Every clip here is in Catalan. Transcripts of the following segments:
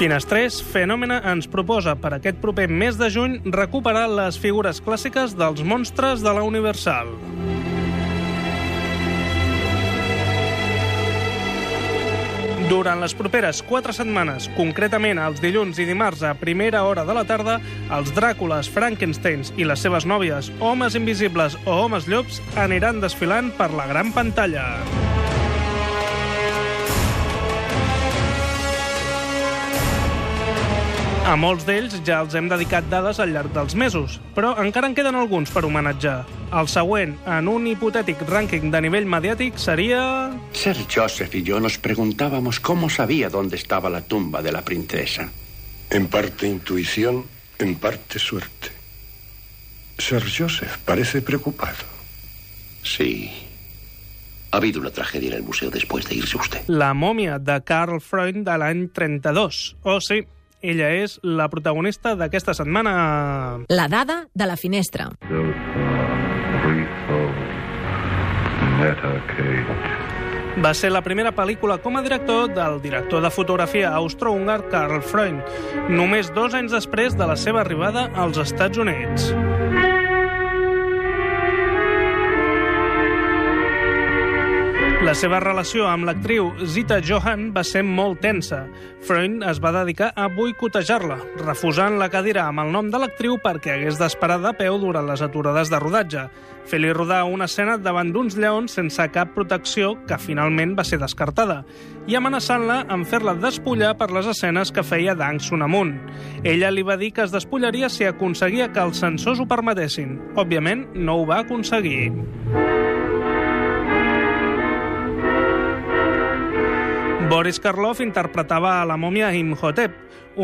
Finestrés Fenòmena ens proposa per aquest proper mes de juny recuperar les figures clàssiques dels monstres de la Universal. Durant les properes quatre setmanes, concretament els dilluns i dimarts a primera hora de la tarda, els Dràcules, Frankensteins i les seves nòvies, homes invisibles o homes llops, aniran desfilant per la gran pantalla. A molts d'ells ja els hem dedicat dades al llarg dels mesos, però encara en queden alguns per homenatjar. El següent, en un hipotètic rànquing de nivell mediàtic, seria... Sir Joseph y yo nos preguntábamos cómo sabía dónde estaba la tumba de la princesa. En parte intuición, en parte suerte. Sir Joseph parece preocupado. Sí. Ha habido una tragedia en el museo después de irse usted. La mòmia de Carl Freund de l'any 32. Oh, sí, ella és la protagonista d'aquesta setmana. La dada de la finestra. Va ser la primera pel·lícula com a director del director de fotografia austro-húngar Karl Freund, només dos anys després de la seva arribada als Estats Units. La seva relació amb l'actriu Zita Johan va ser molt tensa. Freund es va dedicar a boicotejar-la, refusant la cadira amb el nom de l'actriu perquè hagués d'esperar de peu durant les aturades de rodatge, fer-li rodar una escena davant d'uns lleons sense cap protecció que finalment va ser descartada, i amenaçant-la amb fer-la despullar per les escenes que feia d'Angsun amunt. Ella li va dir que es despullaria si aconseguia que els censors ho permetessin. Òbviament, no ho va aconseguir. Boris Karloff interpretava a la mòmia Imhotep,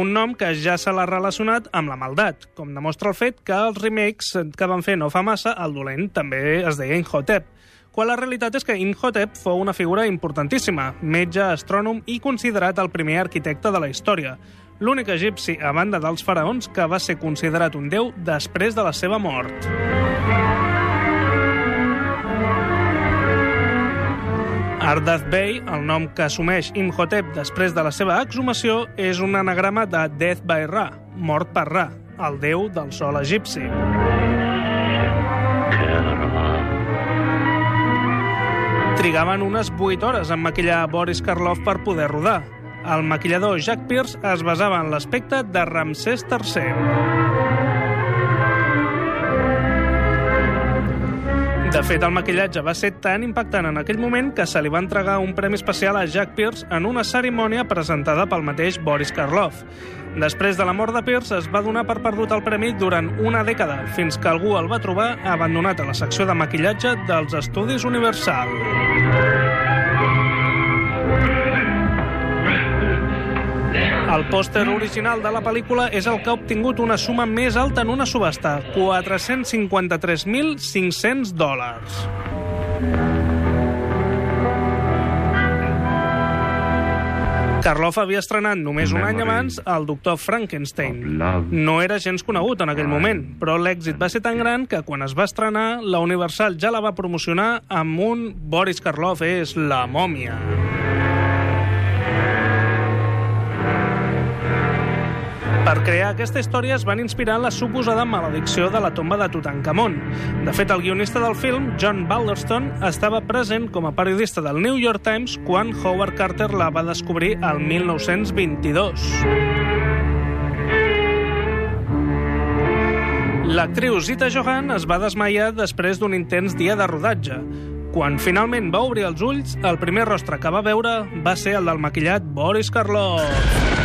un nom que ja se l'ha relacionat amb la maldat, com demostra el fet que els remakes que van fer no fa massa, el dolent també es deia Imhotep, quan la realitat és que Imhotep fou una figura importantíssima, metge, astrònom i considerat el primer arquitecte de la història, l'únic egipci, a banda dels faraons, que va ser considerat un déu després de la seva mort. Ardath Bey, el nom que assumeix Imhotep després de la seva exhumació, és un anagrama de Death by Ra, mort per Ra, el déu del sol egipci. Trigaven unes 8 hores en maquillar Boris Karloff per poder rodar. El maquillador Jack Pierce es basava en l'aspecte de Ramsès III. De fet, el maquillatge va ser tan impactant en aquell moment que se li va entregar un premi especial a Jack Pierce en una cerimònia presentada pel mateix Boris Karloff. Després de la mort de Pierce, es va donar per perdut el premi durant una dècada, fins que algú el va trobar abandonat a la secció de maquillatge dels Estudis Universal. El pòster original de la pel·lícula és el que ha obtingut una suma més alta en una subhasta, 453.500 dòlars. Karloff havia estrenat només un any abans el doctor Frankenstein. No era gens conegut en aquell moment, però l'èxit va ser tan gran que quan es va estrenar, la Universal ja la va promocionar amb un Boris Karloff és la mòmia. Per crear aquesta història es van inspirar en la suposada maledicció de la tomba de Tutankamon. De fet, el guionista del film, John Balderston, estava present com a periodista del New York Times quan Howard Carter la va descobrir al 1922. L'actriu Zita Johan es va desmaiar després d'un intens dia de rodatge. Quan finalment va obrir els ulls, el primer rostre que va veure va ser el del maquillat Boris Karloff.